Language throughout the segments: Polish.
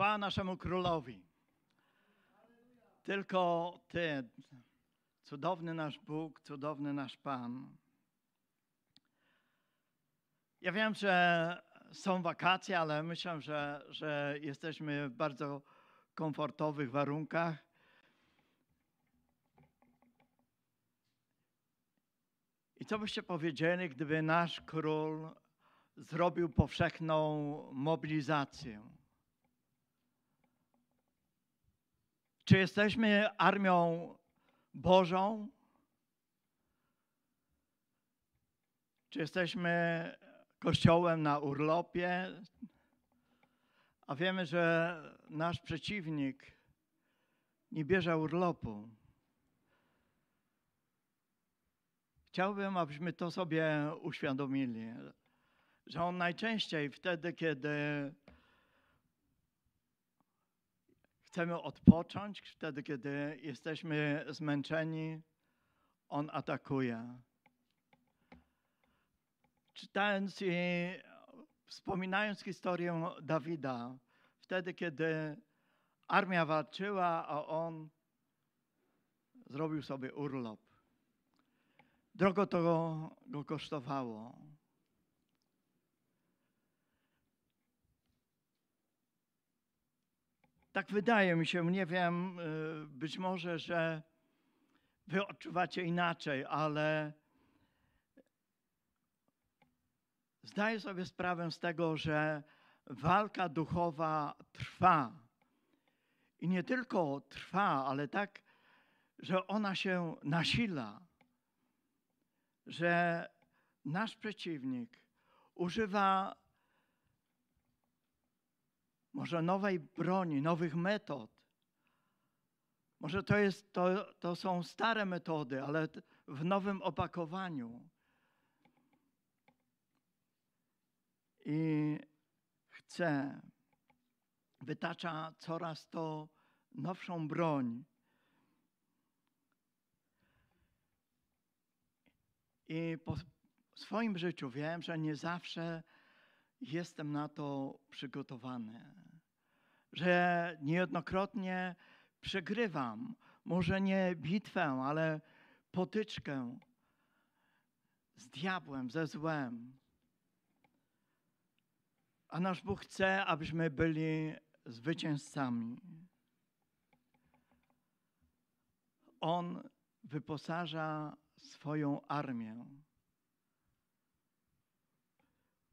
Chwała naszemu królowi. Tylko Ty, cudowny nasz Bóg, cudowny nasz Pan. Ja wiem, że są wakacje, ale myślę, że, że jesteśmy w bardzo komfortowych warunkach. I co byście powiedzieli, gdyby nasz król zrobił powszechną mobilizację? Czy jesteśmy armią Bożą? Czy jesteśmy kościołem na urlopie? A wiemy, że nasz przeciwnik nie bierze urlopu. Chciałbym, abyśmy to sobie uświadomili, że on najczęściej wtedy, kiedy chcemy odpocząć, wtedy, kiedy jesteśmy zmęczeni, on atakuje. Czytając i wspominając historię Dawida, wtedy, kiedy armia walczyła, a on zrobił sobie urlop. Drogo to go, kosztowało. Tak wydaje mi się, nie wiem, y, być może, że wy odczuwacie inaczej, ale zdaję sobie sprawę z tego, że walka duchowa trwa. I nie tylko trwa, ale tak, że ona się nasila, że nasz przeciwnik używa może nowej broni, nowych metod. Może to, jest, to, to są stare metody, ale w nowym opakowaniu. I chce, wytacza coraz to nowszą broń. I po swoim życiu wiem, że nie zawsze jestem na to przygotowany, że niejednokrotnie przegrywam, może nie bitwę, ale potyczkę z diabłem, ze złem. A nasz Bóg chce, abyśmy byli zwycięzcami. On wyposaża swoją armię.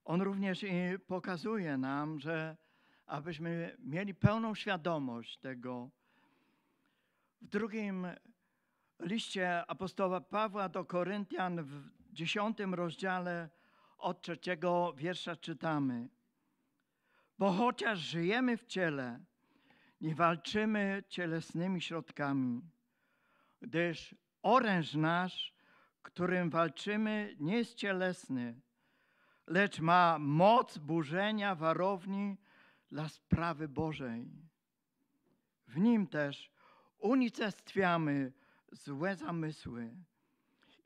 On również i pokazuje nam, że abyśmy mieli pełną świadomość tego. W drugim liście apostoła Pawła do Koryntian w dziesiątym rozdziale od trzeciego wiersza czytamy. Bo chociaż żyjemy w ciele, nie walczymy cielesnymi środkami, gdyż oręż nasz, którym walczymy, nie jest cielesny, lecz ma moc burzenia warowni dla sprawy Bożej. W nim też unicestwiamy złe zamysły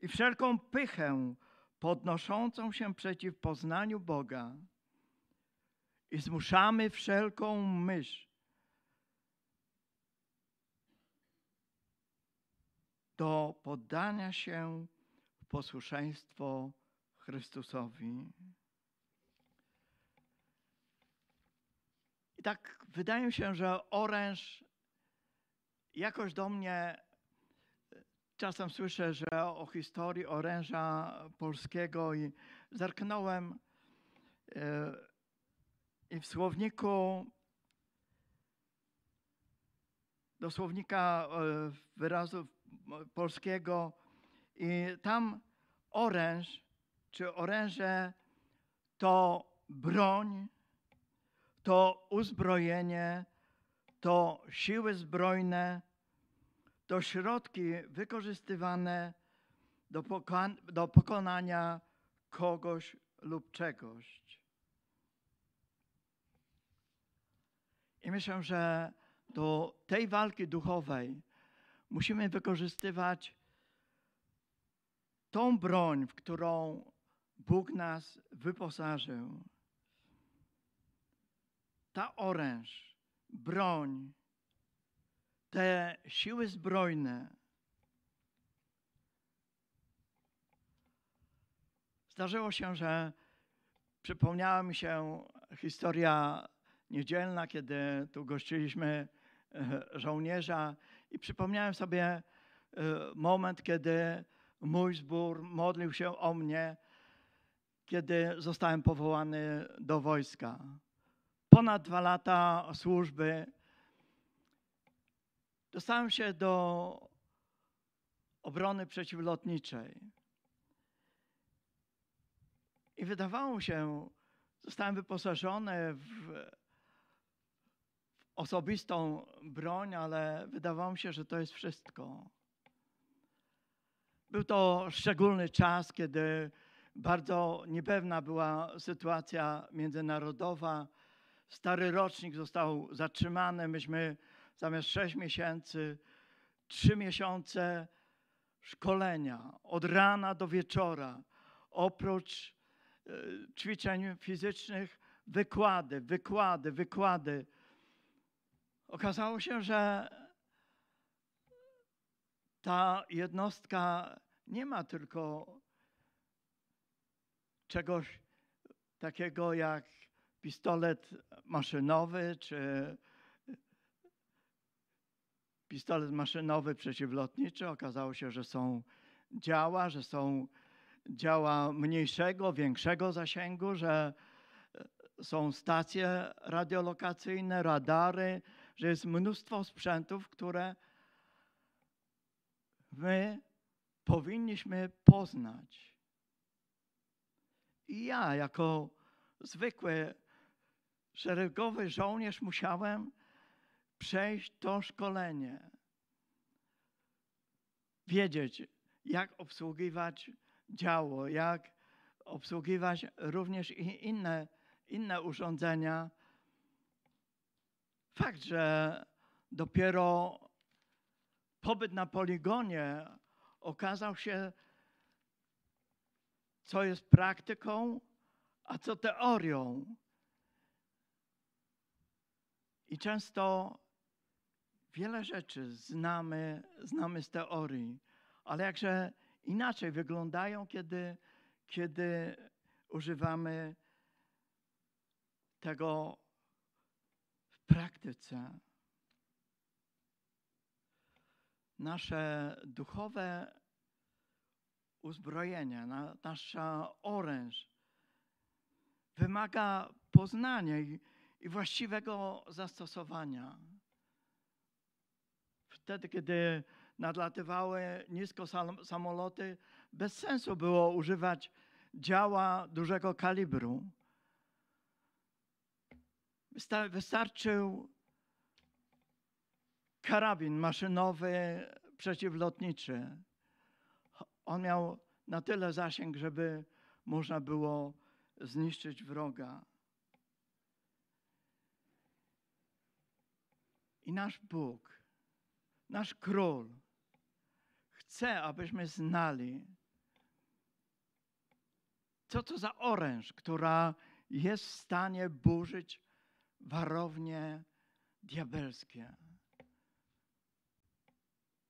i wszelką pychę podnoszącą się przeciw poznaniu Boga i zmuszamy wszelką myśl do poddania się w posłuszeństwo Chrystusowi. I tak wydaje mi się, że oręż jakoś do mnie czasem słyszę, że o historii oręża polskiego i zerknąłem e, i w słowniku do słownika e, wyrazu polskiego i tam oręż czy oręże to broń, to uzbrojenie, to siły zbrojne, to środki wykorzystywane do, do pokonania kogoś lub czegoś. I myślę, że do tej walki duchowej musimy wykorzystywać tą broń, w którą Bóg nas wyposażył. Ta oręż broń, te siły zbrojne. Zdarzyło się, że przypomniała mi się historia niedzielna, kiedy tu gościliśmy e, żołnierza i przypomniałem sobie e, moment, kiedy mój zbór modlił się o mnie, kiedy zostałem powołany do wojska. Ponad dwa lata służby dostałem się do obrony przeciwlotniczej. I wydawało się, zostałem wyposażony w osobistą broń, ale wydawało mi się, że to jest wszystko. Był to szczególny czas, kiedy bardzo niepewna była sytuacja międzynarodowa. Stary rocznik został zatrzymany. Myśmy zamiast sześć miesięcy, trzy miesiące szkolenia od rana do wieczora. Oprócz e, ćwiczeń fizycznych, wykłady, wykłady, wykłady. Okazało się, że ta jednostka nie ma tylko czegoś takiego jak pistolet maszynowy czy pistolet maszynowy przeciwlotniczy. Okazało się, że są działa, że są działa mniejszego, większego zasięgu, że są stacje radiolokacyjne, radary, że jest mnóstwo sprzętów, które my powinniśmy poznać. I ja, jako zwykły szeregowy żołnierz, musiałem przejść to szkolenie. Wiedzieć, jak obsługiwać działo, jak obsługiwać również i inne, inne urządzenia. Fakt, że dopiero pobyt na poligonie okazał się, co jest praktyką, a co teorią. I często wiele rzeczy znamy, znamy z teorii, ale jakże inaczej wyglądają, kiedy, kiedy używamy tego w praktyce. Nasze duchowe uzbrojenie, nasza oręż wymaga poznania i, i właściwego zastosowania. Wtedy, kiedy nadlatywały nisko samoloty, bez sensu było używać działa dużego kalibru. Wystarczył karabin maszynowy przeciwlotniczy. On miał na tyle zasięg, żeby można było zniszczyć wroga. I nasz Bóg, nasz król chce, abyśmy znali, co to za oręż, która jest w stanie burzyć warownie diabelskie.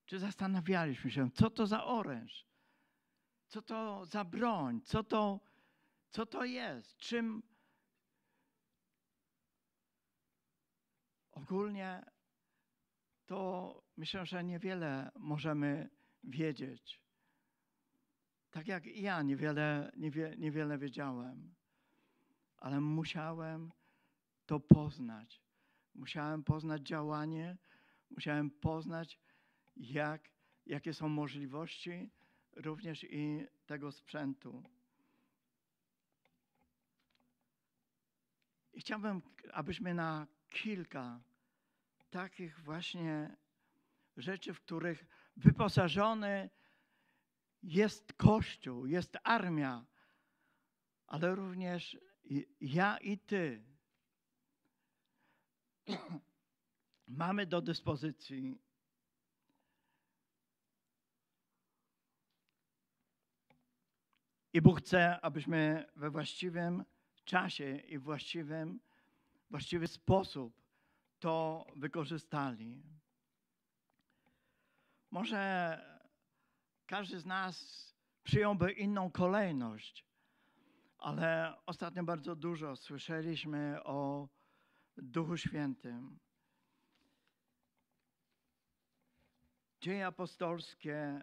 Czy zastanawialiśmy się, co to za oręż? Co to za broń? Co to, co to jest? Czym ogólnie to myślę, że niewiele możemy wiedzieć. Tak jak i ja niewiele, niewie, niewiele wiedziałem, ale musiałem to poznać. Musiałem poznać działanie, musiałem poznać, jak, jakie są możliwości również i tego sprzętu. I chciałbym, abyśmy na kilka takich właśnie rzeczy, w których wyposażony jest Kościół, jest armia, ale również ja i Ty mamy do dyspozycji I Bóg chce, abyśmy we właściwym czasie i właściwym, właściwy sposób to wykorzystali. Może każdy z nas przyjąłby inną kolejność, ale ostatnio bardzo dużo słyszeliśmy o Duchu Świętym. Dzieje apostolskie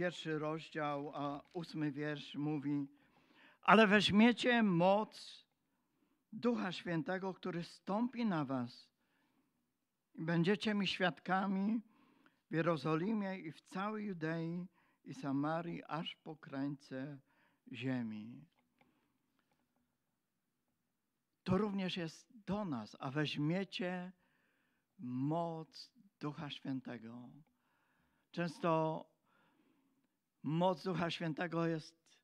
pierwszy rozdział, a ósmy wiersz mówi, ale weźmiecie moc Ducha Świętego, który stąpi na was i będziecie mi świadkami w Jerozolimie i w całej Judei i Samarii, aż po krańce ziemi. To również jest do nas, a weźmiecie moc Ducha Świętego. Często moc Ducha Świętego jest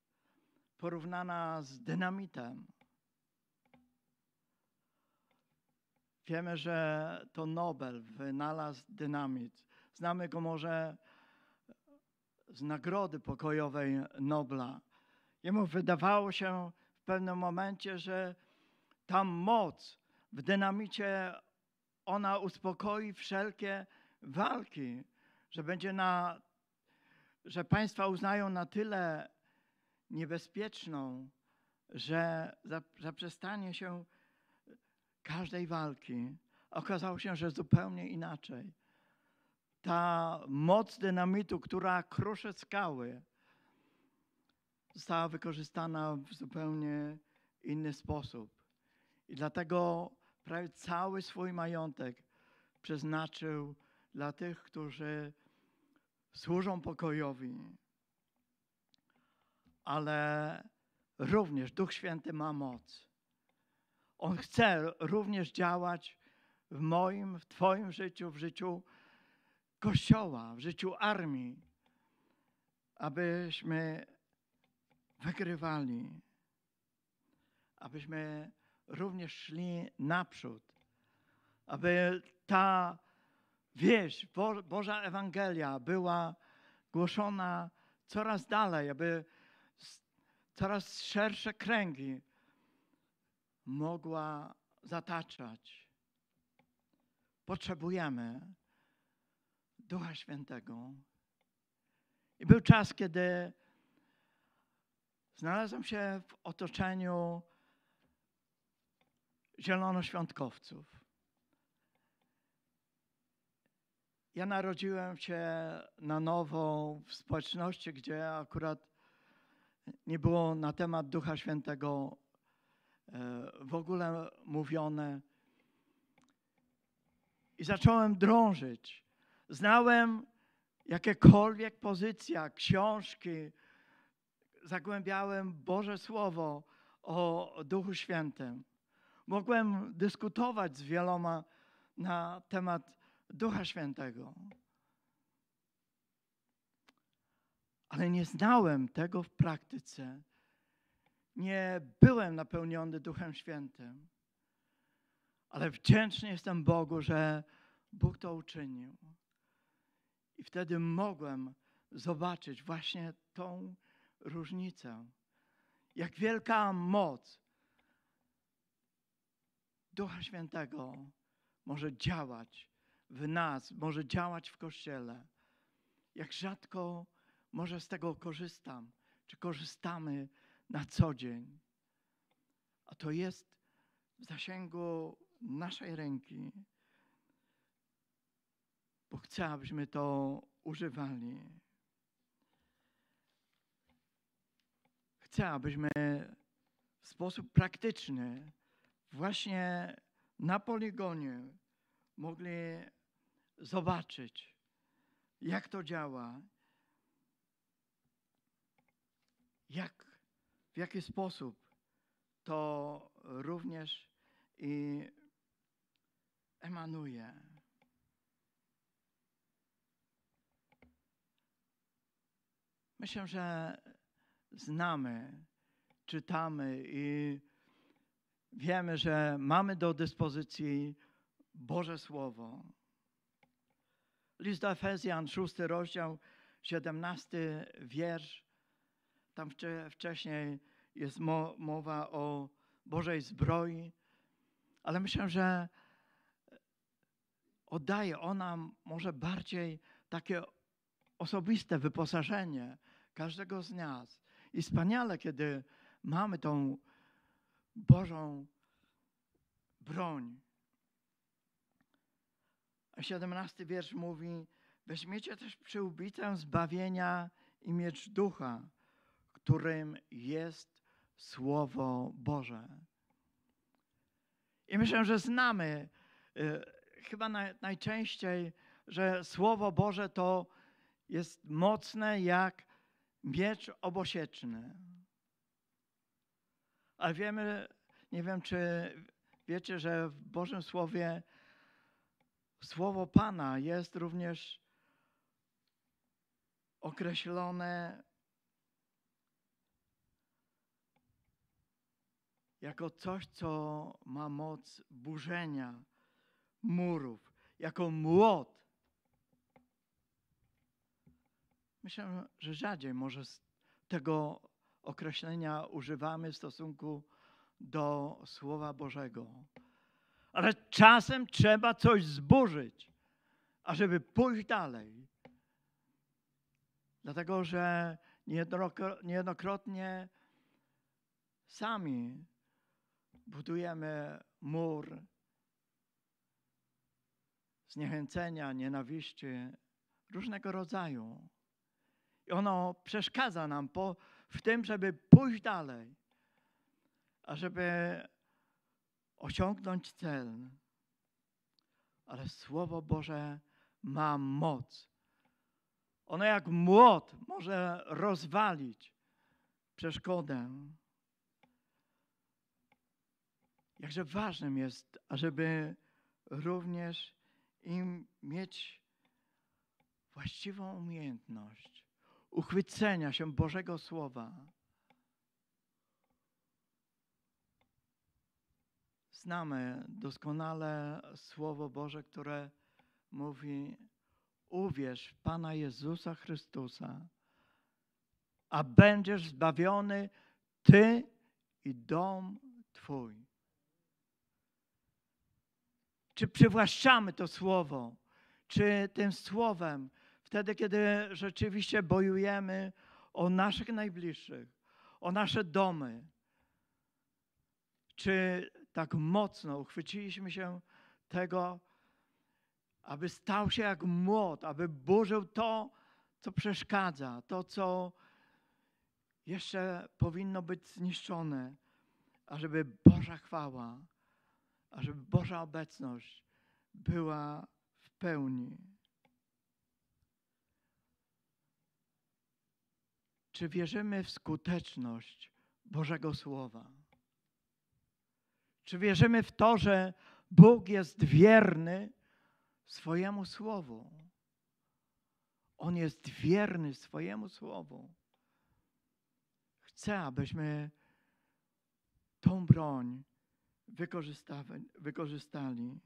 porównana z dynamitem. Wiemy, że to Nobel wynalazł dynamit. Znamy go może z nagrody pokojowej Nobla. Jemu wydawało się w pewnym momencie, że ta moc w dynamicie, ona uspokoi wszelkie walki, że będzie na, że państwa uznają na tyle niebezpieczną, że zaprzestanie się każdej walki. Okazało się, że zupełnie inaczej. Ta moc dynamitu, która kruszy skały, została wykorzystana w zupełnie inny sposób. I dlatego prawie cały swój majątek przeznaczył dla tych, którzy służą pokojowi. Ale również Duch Święty ma moc. On chce również działać w moim, w Twoim życiu, w życiu Kościoła, w życiu armii, abyśmy wygrywali, abyśmy również szli naprzód, aby ta wieść, Bo Boża Ewangelia była głoszona coraz dalej, aby coraz szersze kręgi mogła zataczać. Potrzebujemy Ducha Świętego. I był czas, kiedy znalazłem się w otoczeniu zielonoświątkowców. Ja narodziłem się na nowo w społeczności, gdzie akurat nie było na temat Ducha Świętego e, w ogóle mówione. I zacząłem drążyć. Znałem jakiekolwiek pozycja, książki, zagłębiałem Boże Słowo o Duchu Świętym. Mogłem dyskutować z wieloma na temat Ducha Świętego. Ale nie znałem tego w praktyce. Nie byłem napełniony Duchem Świętym. Ale wdzięczny jestem Bogu, że Bóg to uczynił. I wtedy mogłem zobaczyć właśnie tą różnicę. Jak wielka moc Ducha Świętego może działać w nas, może działać w Kościele. Jak rzadko może z tego korzystam, czy korzystamy na co dzień. A to jest w zasięgu naszej ręki. Bo chcę, abyśmy to używali. Chcę, abyśmy w sposób praktyczny właśnie na poligonie mogli zobaczyć, jak to działa, jak, w jaki sposób to również i emanuje. Myślę, że znamy, czytamy i wiemy, że mamy do dyspozycji Boże Słowo. List do Efezjan, szósty rozdział, siedemnasty wiersz. Tam wcześniej jest mo mowa o Bożej zbroi, ale myślę, że oddaje ona może bardziej takie osobiste wyposażenie każdego z nas. I wspaniale, kiedy mamy tą Bożą broń. A 17 wiersz mówi: Weźmiecie też przyłbicę zbawienia i miecz ducha, którym jest Słowo Boże. I myślę, że znamy y, chyba najczęściej, że Słowo Boże to jest mocne jak miecz obosieczny. Ale wiemy, nie wiem, czy wiecie, że w Bożym Słowie Słowo Pana jest również określone jako coś, co ma moc burzenia murów, jako młot. Myślę, że rzadziej może tego określenia używamy w stosunku do Słowa Bożego. Ale czasem trzeba coś zburzyć, ażeby pójść dalej. Dlatego, że niejednokrotnie sami budujemy mur zniechęcenia, nienawiści różnego rodzaju. I ono przeszkadza nam po, w tym, żeby pójść dalej, a żeby osiągnąć cel. Ale Słowo Boże ma moc. Ono jak młot może rozwalić przeszkodę. Jakże ważnym jest, ażeby również im mieć właściwą umiejętność uchwycenia się Bożego Słowa. Znamy doskonale Słowo Boże, które mówi: Uwierz w Pana Jezusa Chrystusa, a będziesz zbawiony Ty i dom Twój. Czy przywłaszczamy to Słowo? Czy tym Słowem, wtedy, kiedy rzeczywiście bojujemy o naszych najbliższych, o nasze domy, czy tak mocno uchwyciliśmy się tego, aby stał się jak młot, aby burzył to, co przeszkadza, to, co jeszcze powinno być zniszczone, ażeby Boża chwała, ażeby Boża obecność była w pełni. Czy wierzymy w skuteczność Bożego Słowa? Czy wierzymy w to, że Bóg jest wierny swojemu Słowu? On jest wierny swojemu Słowu. Chcę, abyśmy tą broń wykorzystali.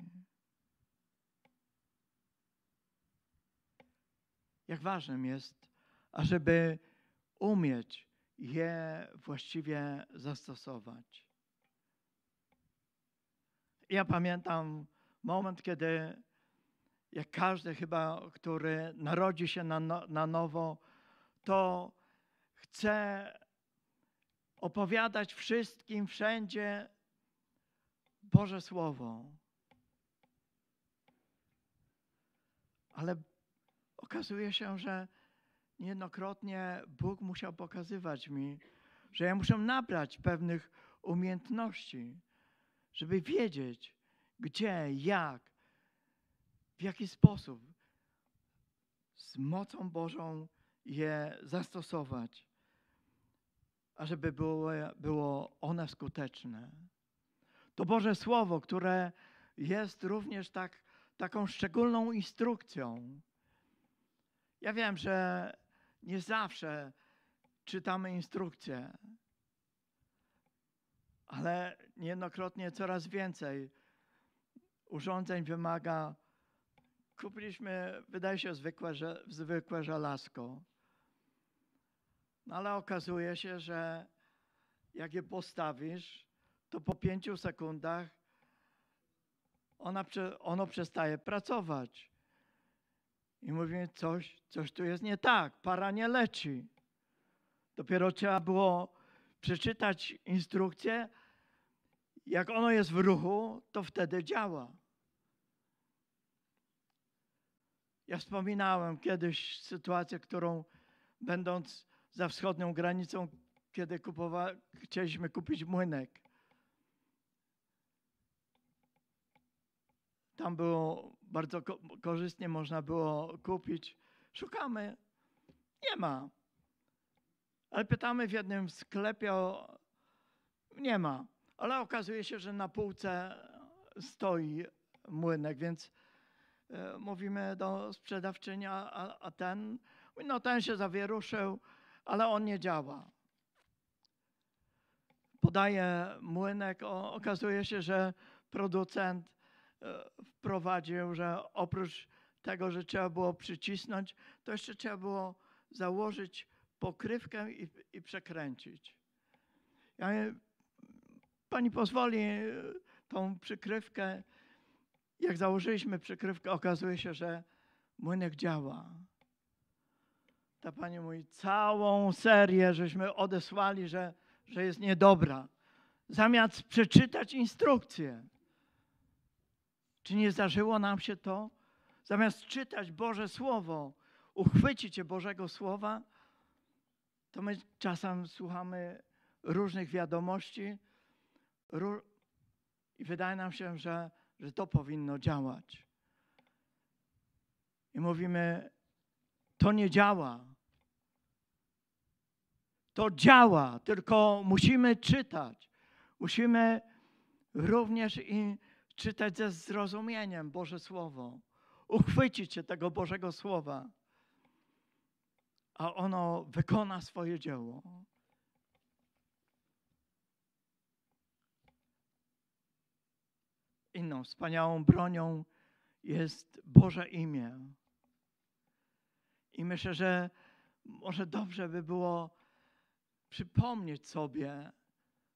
Jak ważnym jest, ażeby umieć je właściwie zastosować. Ja pamiętam moment, kiedy jak każdy chyba, który narodzi się na, no, na nowo, to chce opowiadać wszystkim wszędzie Boże Słowo. Ale okazuje się, że niejednokrotnie Bóg musiał pokazywać mi, że ja muszę nabrać pewnych umiejętności, żeby wiedzieć, gdzie, jak, w jaki sposób z mocą Bożą je zastosować, ażeby było, było one skuteczne. To Boże Słowo, które jest również tak, taką szczególną instrukcją. Ja wiem, że nie zawsze czytamy instrukcje, ale niejednokrotnie coraz więcej urządzeń wymaga. Kupiliśmy, wydaje się, zwykłe, zwykłe żelazko. No ale okazuje się, że jak je postawisz, to po pięciu sekundach ona, ono przestaje pracować. I mówimy, coś, coś tu jest nie tak, para nie leci. Dopiero trzeba było przeczytać instrukcję, jak ono jest w ruchu, to wtedy działa. Ja wspominałem kiedyś sytuację, którą będąc za wschodnią granicą, kiedy kupowa- chcieliśmy kupić młynek. Tam było bardzo ko- korzystnie, można było kupić. Szukamy, nie ma. Ale pytamy w jednym sklepie, o, nie ma. Ale okazuje się, że na półce stoi młynek, więc e, mówimy do sprzedawczyni, a, a- ten, no ten się zawieruszył, ale on nie działa. Podaje młynek, okazuje się, że producent e, wprowadził, że oprócz tego, że trzeba było przycisnąć, to jeszcze trzeba było założyć pokrywkę i, i przekręcić. Ja pani pozwoli e, tą przykrywkę. Jak założyliśmy przykrywkę, okazuje się, że młynek działa. Ta pani mówi, całą serię żeśmy odesłali, że, że jest niedobra. Zamiast przeczytać instrukcję. Czy nie zdarzyło nam się to? Zamiast czytać Boże Słowo, uchwycić się Bożego Słowa, to my czasem słuchamy różnych wiadomości ró- i wydaje nam się, że, że to powinno działać. I mówimy, to nie działa. To działa, tylko musimy czytać. Musimy również i czytać ze zrozumieniem Boże Słowo. Uchwycić się tego Bożego Słowa, a ono wykona swoje dzieło. Inną wspaniałą bronią jest Boże imię. I myślę, że może dobrze by było przypomnieć sobie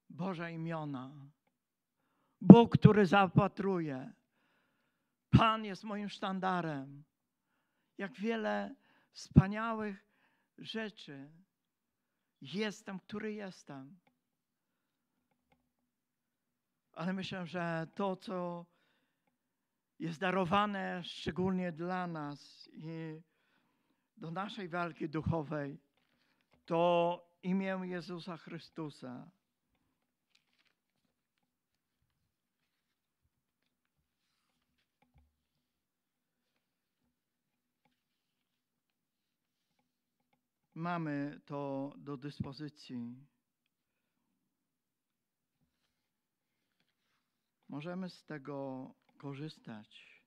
Boże imiona. Bóg, który zaopatruje. Pan jest moim sztandarem. Jak wiele wspaniałych rzeczy jestem, który jestem. Ale myślę, że to, co jest darowane szczególnie dla nas i do naszej walki duchowej, to imię Jezusa Chrystusa. Mamy to do dyspozycji. Możemy z tego korzystać.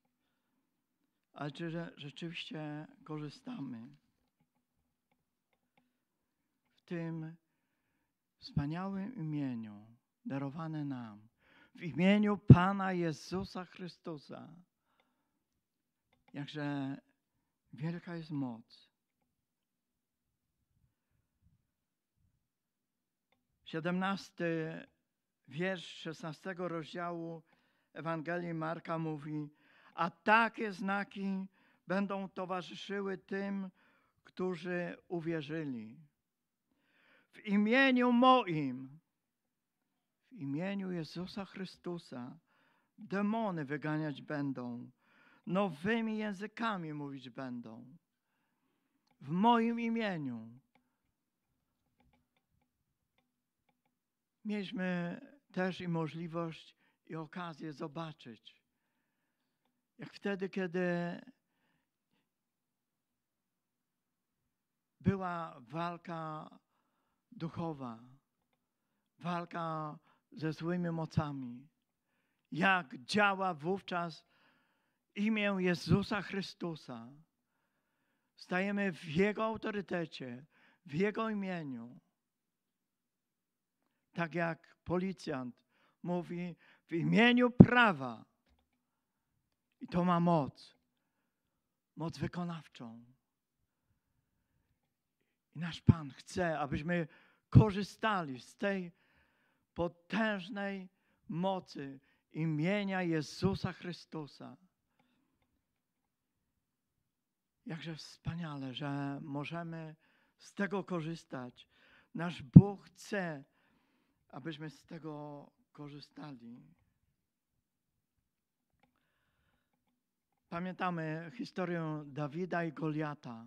Ale czy rzeczywiście korzystamy? W tym wspaniałym imieniu darowane nam, w imieniu Pana Jezusa Chrystusa, jakże wielka jest moc. 17 wiersz 16 rozdziału Ewangelii Marka mówi, a takie znaki będą towarzyszyły tym, którzy uwierzyli. W imieniu moim, w imieniu Jezusa Chrystusa, demony wyganiać będą, nowymi językami mówić będą. W moim imieniu. Mieliśmy też i możliwość i okazję zobaczyć, jak wtedy, kiedy była walka duchowa, walka ze złymi mocami, jak działa wówczas imię Jezusa Chrystusa. Stajemy w Jego autorytecie, w Jego imieniu. Tak jak policjant mówi w imieniu prawa. I to ma moc. Moc wykonawczą. I nasz Pan chce, abyśmy korzystali z tej potężnej mocy imienia Jezusa Chrystusa. Jakże wspaniale, że możemy z tego korzystać. Nasz Bóg chce, abyśmy z tego korzystali. Pamiętamy historię Dawida i Goliata.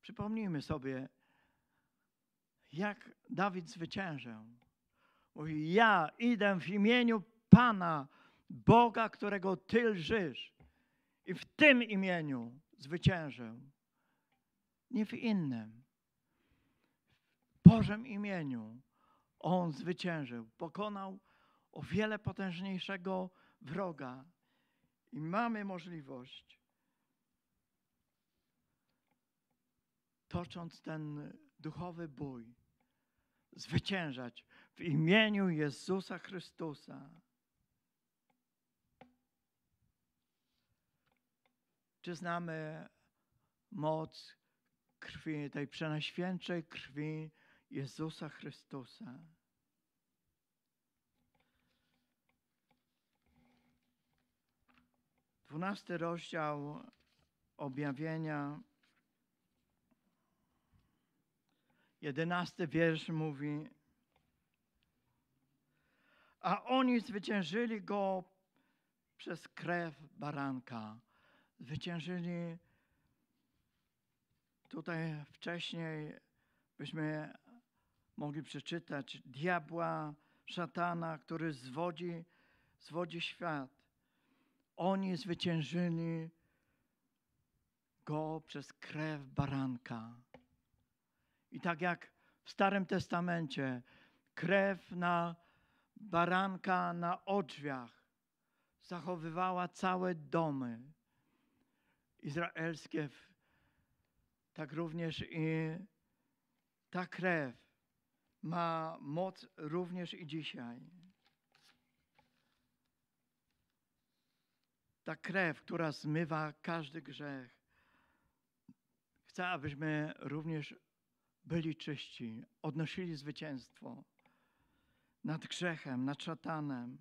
Przypomnijmy sobie, jak Dawid zwyciężył. Mówi, ja idę w imieniu Pana, Boga, którego Ty lżysz. I w tym imieniu zwyciężył. Nie w innym. W Bożym imieniu on zwyciężył. Pokonał o wiele potężniejszego wroga. I mamy możliwość, tocząc ten duchowy bój, zwyciężać w imieniu Jezusa Chrystusa. Czy znamy moc krwi, tej przenajświętszej krwi Jezusa Chrystusa? Dwunasty rozdział objawienia, jedenasty wiersz mówi, a oni zwyciężyli go przez krew baranka. Zwyciężyli tutaj wcześniej, byśmy mogli przeczytać, diabła, szatana, który zwodzi, zwodzi świat. Oni zwyciężyli go przez krew baranka. I tak jak w Starym Testamencie krew na baranka na odrzwiach zachowywała całe domy izraelskie, tak również i ta krew ma moc również i dzisiaj. Ta krew, która zmywa każdy grzech. Chcę, abyśmy również byli czyści, odnosili zwycięstwo nad grzechem, nad szatanem.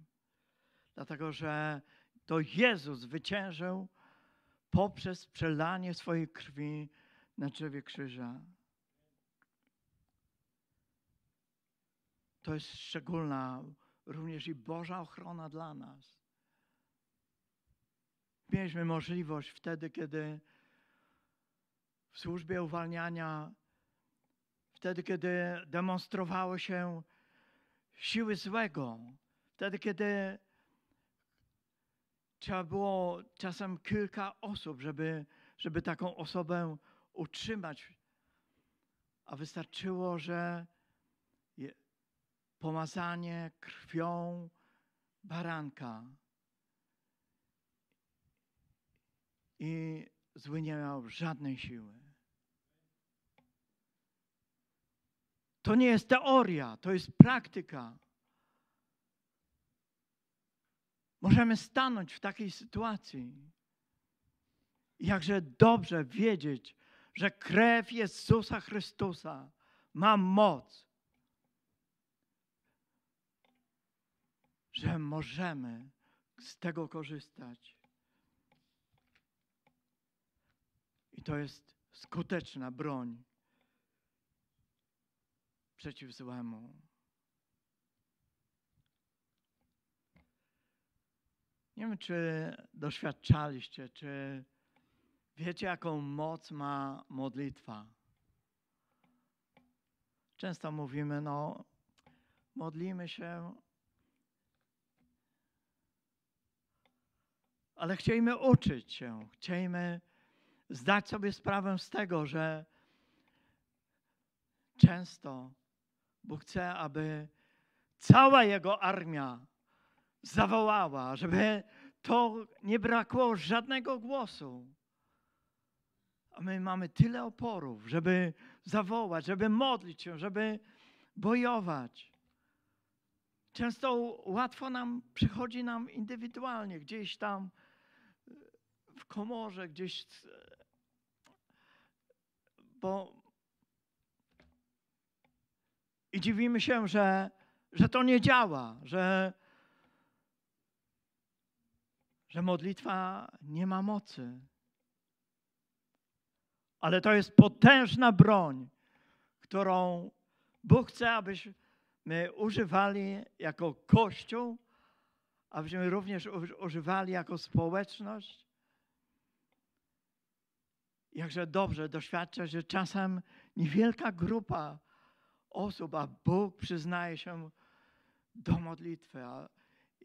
Dlatego, że to Jezus zwyciężył poprzez przelanie swojej krwi na drzewie krzyża. To jest szczególna również i Boża ochrona dla nas. Mieliśmy możliwość wtedy, kiedy w służbie uwalniania, wtedy, kiedy demonstrowało się siły złego. Wtedy, kiedy trzeba było czasem kilka osób, żeby, żeby taką osobę utrzymać, a wystarczyło, że pomazanie krwią baranka i zły nie miał żadnej siły. To nie jest teoria, to jest praktyka. Możemy stanąć w takiej sytuacji. Jakże dobrze wiedzieć, że krew Jezusa Chrystusa ma moc, że możemy z tego korzystać. I to jest skuteczna broń przeciw złemu. Nie wiem, czy doświadczaliście, czy wiecie, jaką moc ma modlitwa. Często mówimy, no, modlimy się, ale chcielibyśmy uczyć się, chcielibyśmy zdać sobie sprawę z tego, że często Bóg chce, aby cała Jego armia zawołała, żeby to nie brakło żadnego głosu. A my mamy tyle oporów, żeby zawołać, żeby modlić się, żeby bojować. Często łatwo nam przychodzi nam indywidualnie, gdzieś tam w komorze, gdzieś, bo i dziwimy się, że, że to nie działa, że, że modlitwa nie ma mocy. Ale to jest potężna broń, którą Bóg chce, abyśmy używali jako Kościół, abyśmy również używali jako społeczność. Jakże dobrze doświadczać, że czasem niewielka grupa osób, a Bóg przyznaje się do modlitwy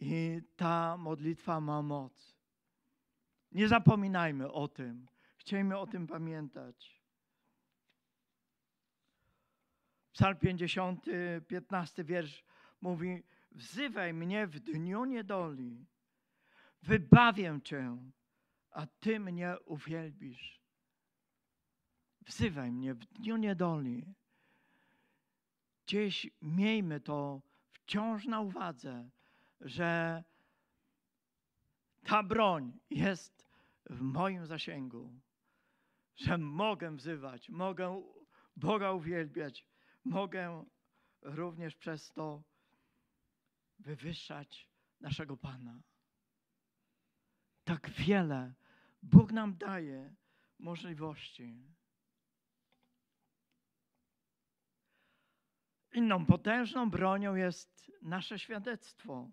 i ta modlitwa ma moc. Nie zapominajmy o tym. Chciejmy o tym pamiętać. Psalm 50, 15 wiersz mówi: Wzywaj mnie w dniu niedoli, wybawię cię, a ty mnie uwielbisz. Wzywaj mnie w dniu niedoli. Gdzieś miejmy to wciąż na uwadze, że ta broń jest w moim zasięgu, że mogę wzywać, mogę Boga uwielbiać, mogę również przez to wywyższać naszego Pana. Tak wiele Bóg nam daje możliwości. Inną potężną bronią jest nasze świadectwo.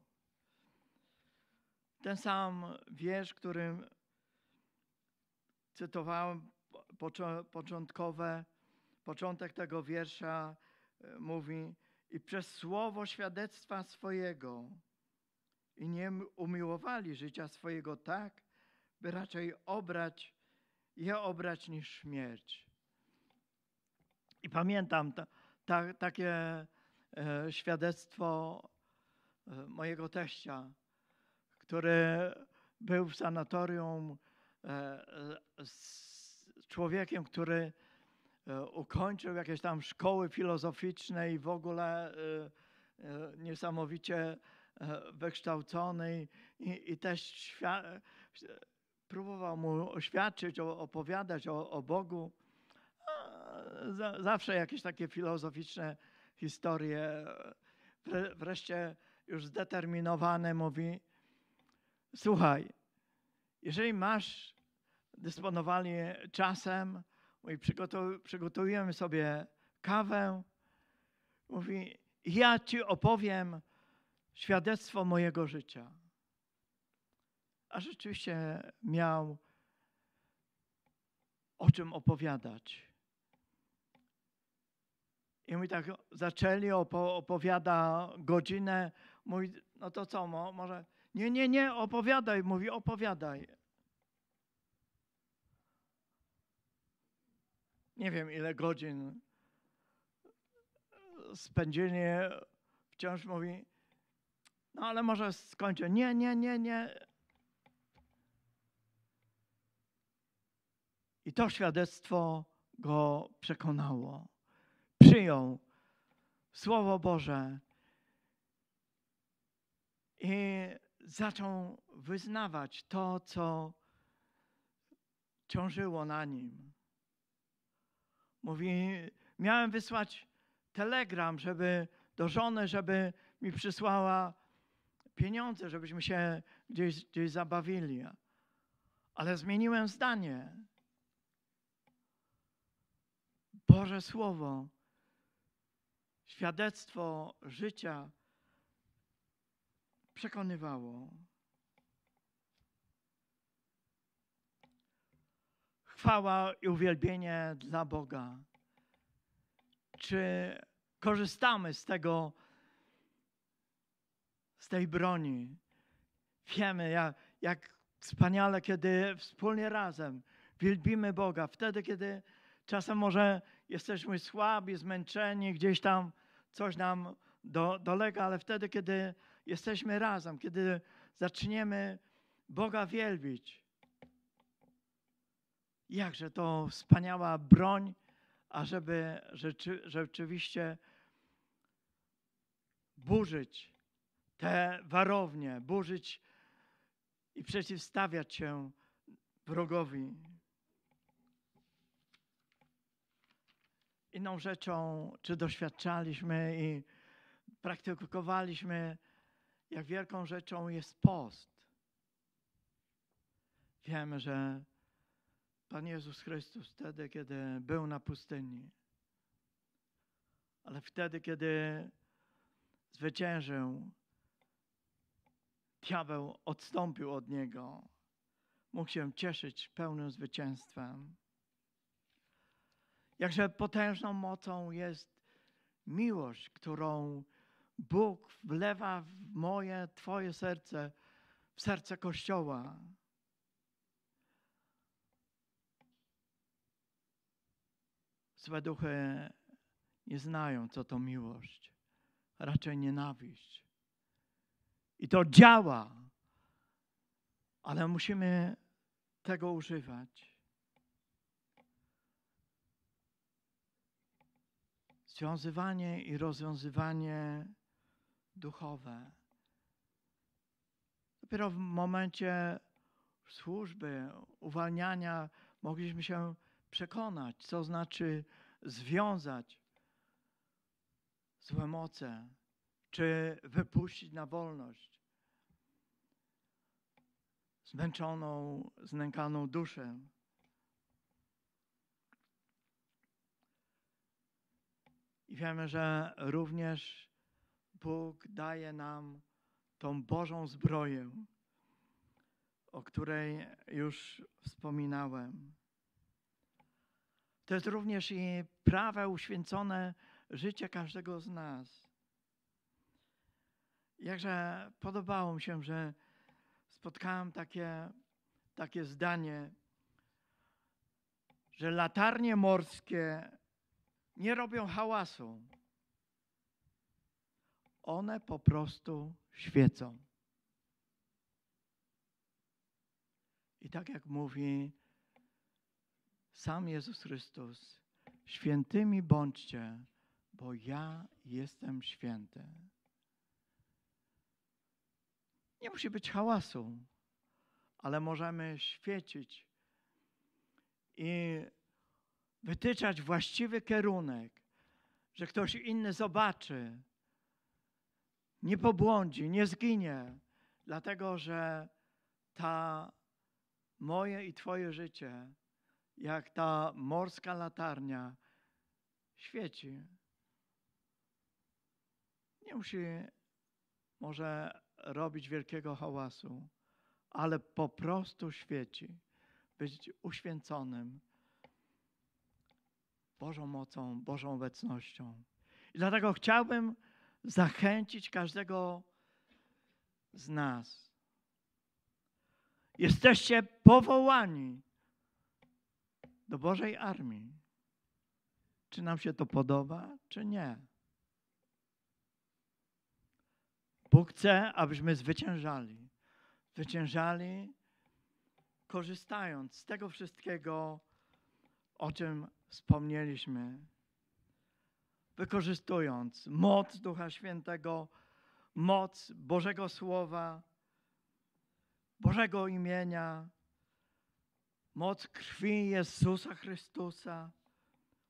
Ten sam wiersz, którym cytowałem, początkowe, początek tego wiersza e, mówi i przez słowo świadectwa swojego i nie umiłowali życia swojego tak, by raczej obrać je obrać niż śmierć. I pamiętam ta, ta, takie e, świadectwo e, mojego teścia, który był w sanatorium e, z człowiekiem, który e, ukończył jakieś tam szkoły filozoficzne i w ogóle e, niesamowicie wykształcony i, i też próbował mu oświadczyć, opowiadać o, o Bogu. Zawsze jakieś takie filozoficzne historie. Wreszcie już zdeterminowany mówi, słuchaj, jeżeli masz dysponowanie czasem, mówi, przygotujemy sobie kawę, mówi, ja ci opowiem świadectwo mojego życia. A rzeczywiście miał o czym opowiadać. I my tak zaczęli, opowiada godzinę, mówi, no to co, może nie, nie, nie, opowiadaj, mówi, opowiadaj. Nie wiem, ile godzin spędzili, wciąż mówi, no ale może skończę. Nie, nie, nie, nie. I to świadectwo go przekonało. Przyjął Słowo Boże i zaczął wyznawać to, co ciążyło na nim. Mówi, miałem wysłać telegram, żeby do żony, żeby mi przysłała pieniądze, żebyśmy się gdzieś, gdzieś zabawili. Ale zmieniłem zdanie. Boże Słowo, świadectwo życia przekonywało. Chwała i uwielbienie dla Boga. Czy korzystamy z tego, z tej broni? Wiemy, jak, jak wspaniale, kiedy wspólnie razem wielbimy Boga. Wtedy, kiedy czasem może jesteśmy słabi, zmęczeni, gdzieś tam coś nam do, dolega, ale wtedy, kiedy jesteśmy razem, kiedy zaczniemy Boga wielbić. Jakże to wspaniała broń, ażeby rzeczy, rzeczywiście burzyć te warownie, burzyć i przeciwstawiać się wrogowi. Inną rzeczą, czy doświadczaliśmy i praktykowaliśmy, jak wielką rzeczą jest post. Wiemy, że Pan Jezus Chrystus wtedy, kiedy był na pustyni, ale wtedy, kiedy zwyciężył, diabeł odstąpił od niego, mógł się cieszyć pełnym zwycięstwem. Jakże potężną mocą jest miłość, którą Bóg wlewa w moje, Twoje serce, w serce Kościoła. Złe duchy nie znają, co to miłość, raczej nienawiść. I to działa, ale musimy tego używać. Związywanie i rozwiązywanie duchowe. Dopiero w momencie służby, uwalniania mogliśmy się przekonać, co znaczy związać złe moce, czy wypuścić na wolność zmęczoną, znękaną duszę. I wiemy, że również Bóg daje nam tą Bożą zbroję, o której już wspominałem. To jest również i prawe uświęcone życie każdego z nas. Jakże podobało mi się, że spotkałem takie, takie zdanie, że latarnie morskie nie robią hałasu. One po prostu świecą. I tak jak mówi sam Jezus Chrystus, świętymi bądźcie, bo ja jestem święty. Nie musi być hałasu, ale możemy świecić i wytyczać właściwy kierunek, że ktoś inny zobaczy, nie pobłądzi, nie zginie, dlatego że ta moje i Twoje życie, jak ta morska latarnia, świeci. Nie musi może robić wielkiego hałasu, ale po prostu świeci, być uświęconym Bożą mocą, Bożą obecnością. I dlatego chciałbym zachęcić każdego z nas. Jesteście powołani do Bożej armii. Czy nam się to podoba, czy nie? Bóg chce, abyśmy zwyciężali. Zwyciężali, korzystając z tego wszystkiego, o czym wspomnieliśmy. Wykorzystując moc Ducha Świętego, moc Bożego Słowa, Bożego imienia, moc krwi Jezusa Chrystusa,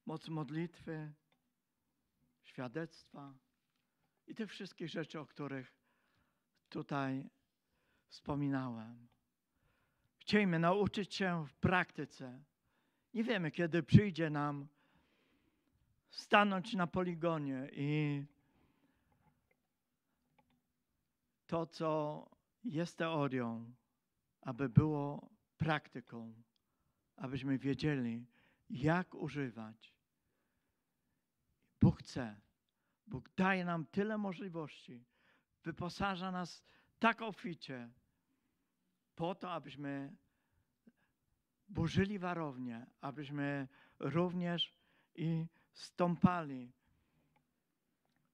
moc modlitwy, świadectwa i tych wszystkich rzeczy, o których tutaj wspominałem. Chcielibyśmy nauczyć się w praktyce. Nie wiemy, kiedy przyjdzie nam stanąć na poligonie i to, co jest teorią, aby było praktyką, abyśmy wiedzieli, jak używać. Bóg chce Bóg daje nam tyle możliwości, wyposaża nas tak obficie, po to, abyśmy burzyli warownię, abyśmy również i stąpali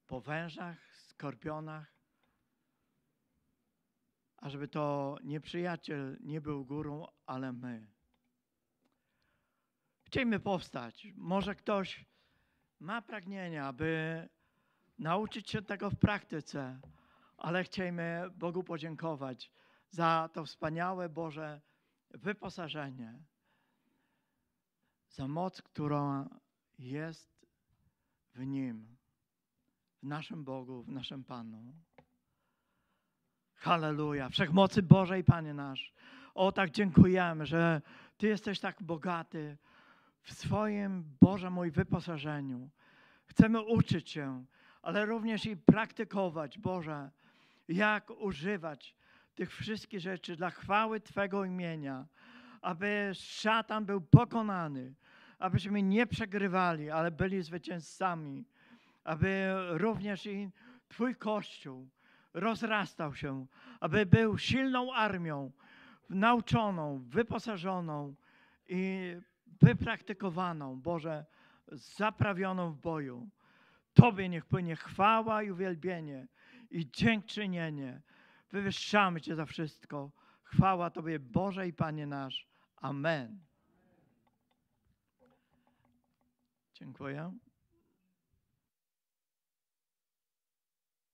po wężach, skorpionach, ażeby to nieprzyjaciel nie był górą, ale my. Chcielibyśmy powstać. Może ktoś ma pragnienie, aby nauczyć się tego w praktyce, ale chcielibyśmy Bogu podziękować za to wspaniałe Boże wyposażenie, za moc, która jest w Nim, w naszym Bogu, w naszym Panu. Halleluja. Wszechmocy Bożej, Panie nasz. O, tak dziękujemy, że Ty jesteś tak bogaty w swoim, Boże mój, wyposażeniu. Chcemy uczyć się, ale również i praktykować, Boże, jak używać tych wszystkich rzeczy dla chwały Twego imienia, aby szatan był pokonany, abyśmy nie przegrywali, ale byli zwycięzcami, aby również i Twój Kościół rozrastał się, aby był silną armią, nauczoną, wyposażoną i wypraktykowaną, Boże, zaprawioną w boju. Tobie niech płynie chwała i uwielbienie i dziękczynienie. Wywyższamy Cię za wszystko. Chwała Tobie, Boże i Panie nasz. Amen. Dziękuję.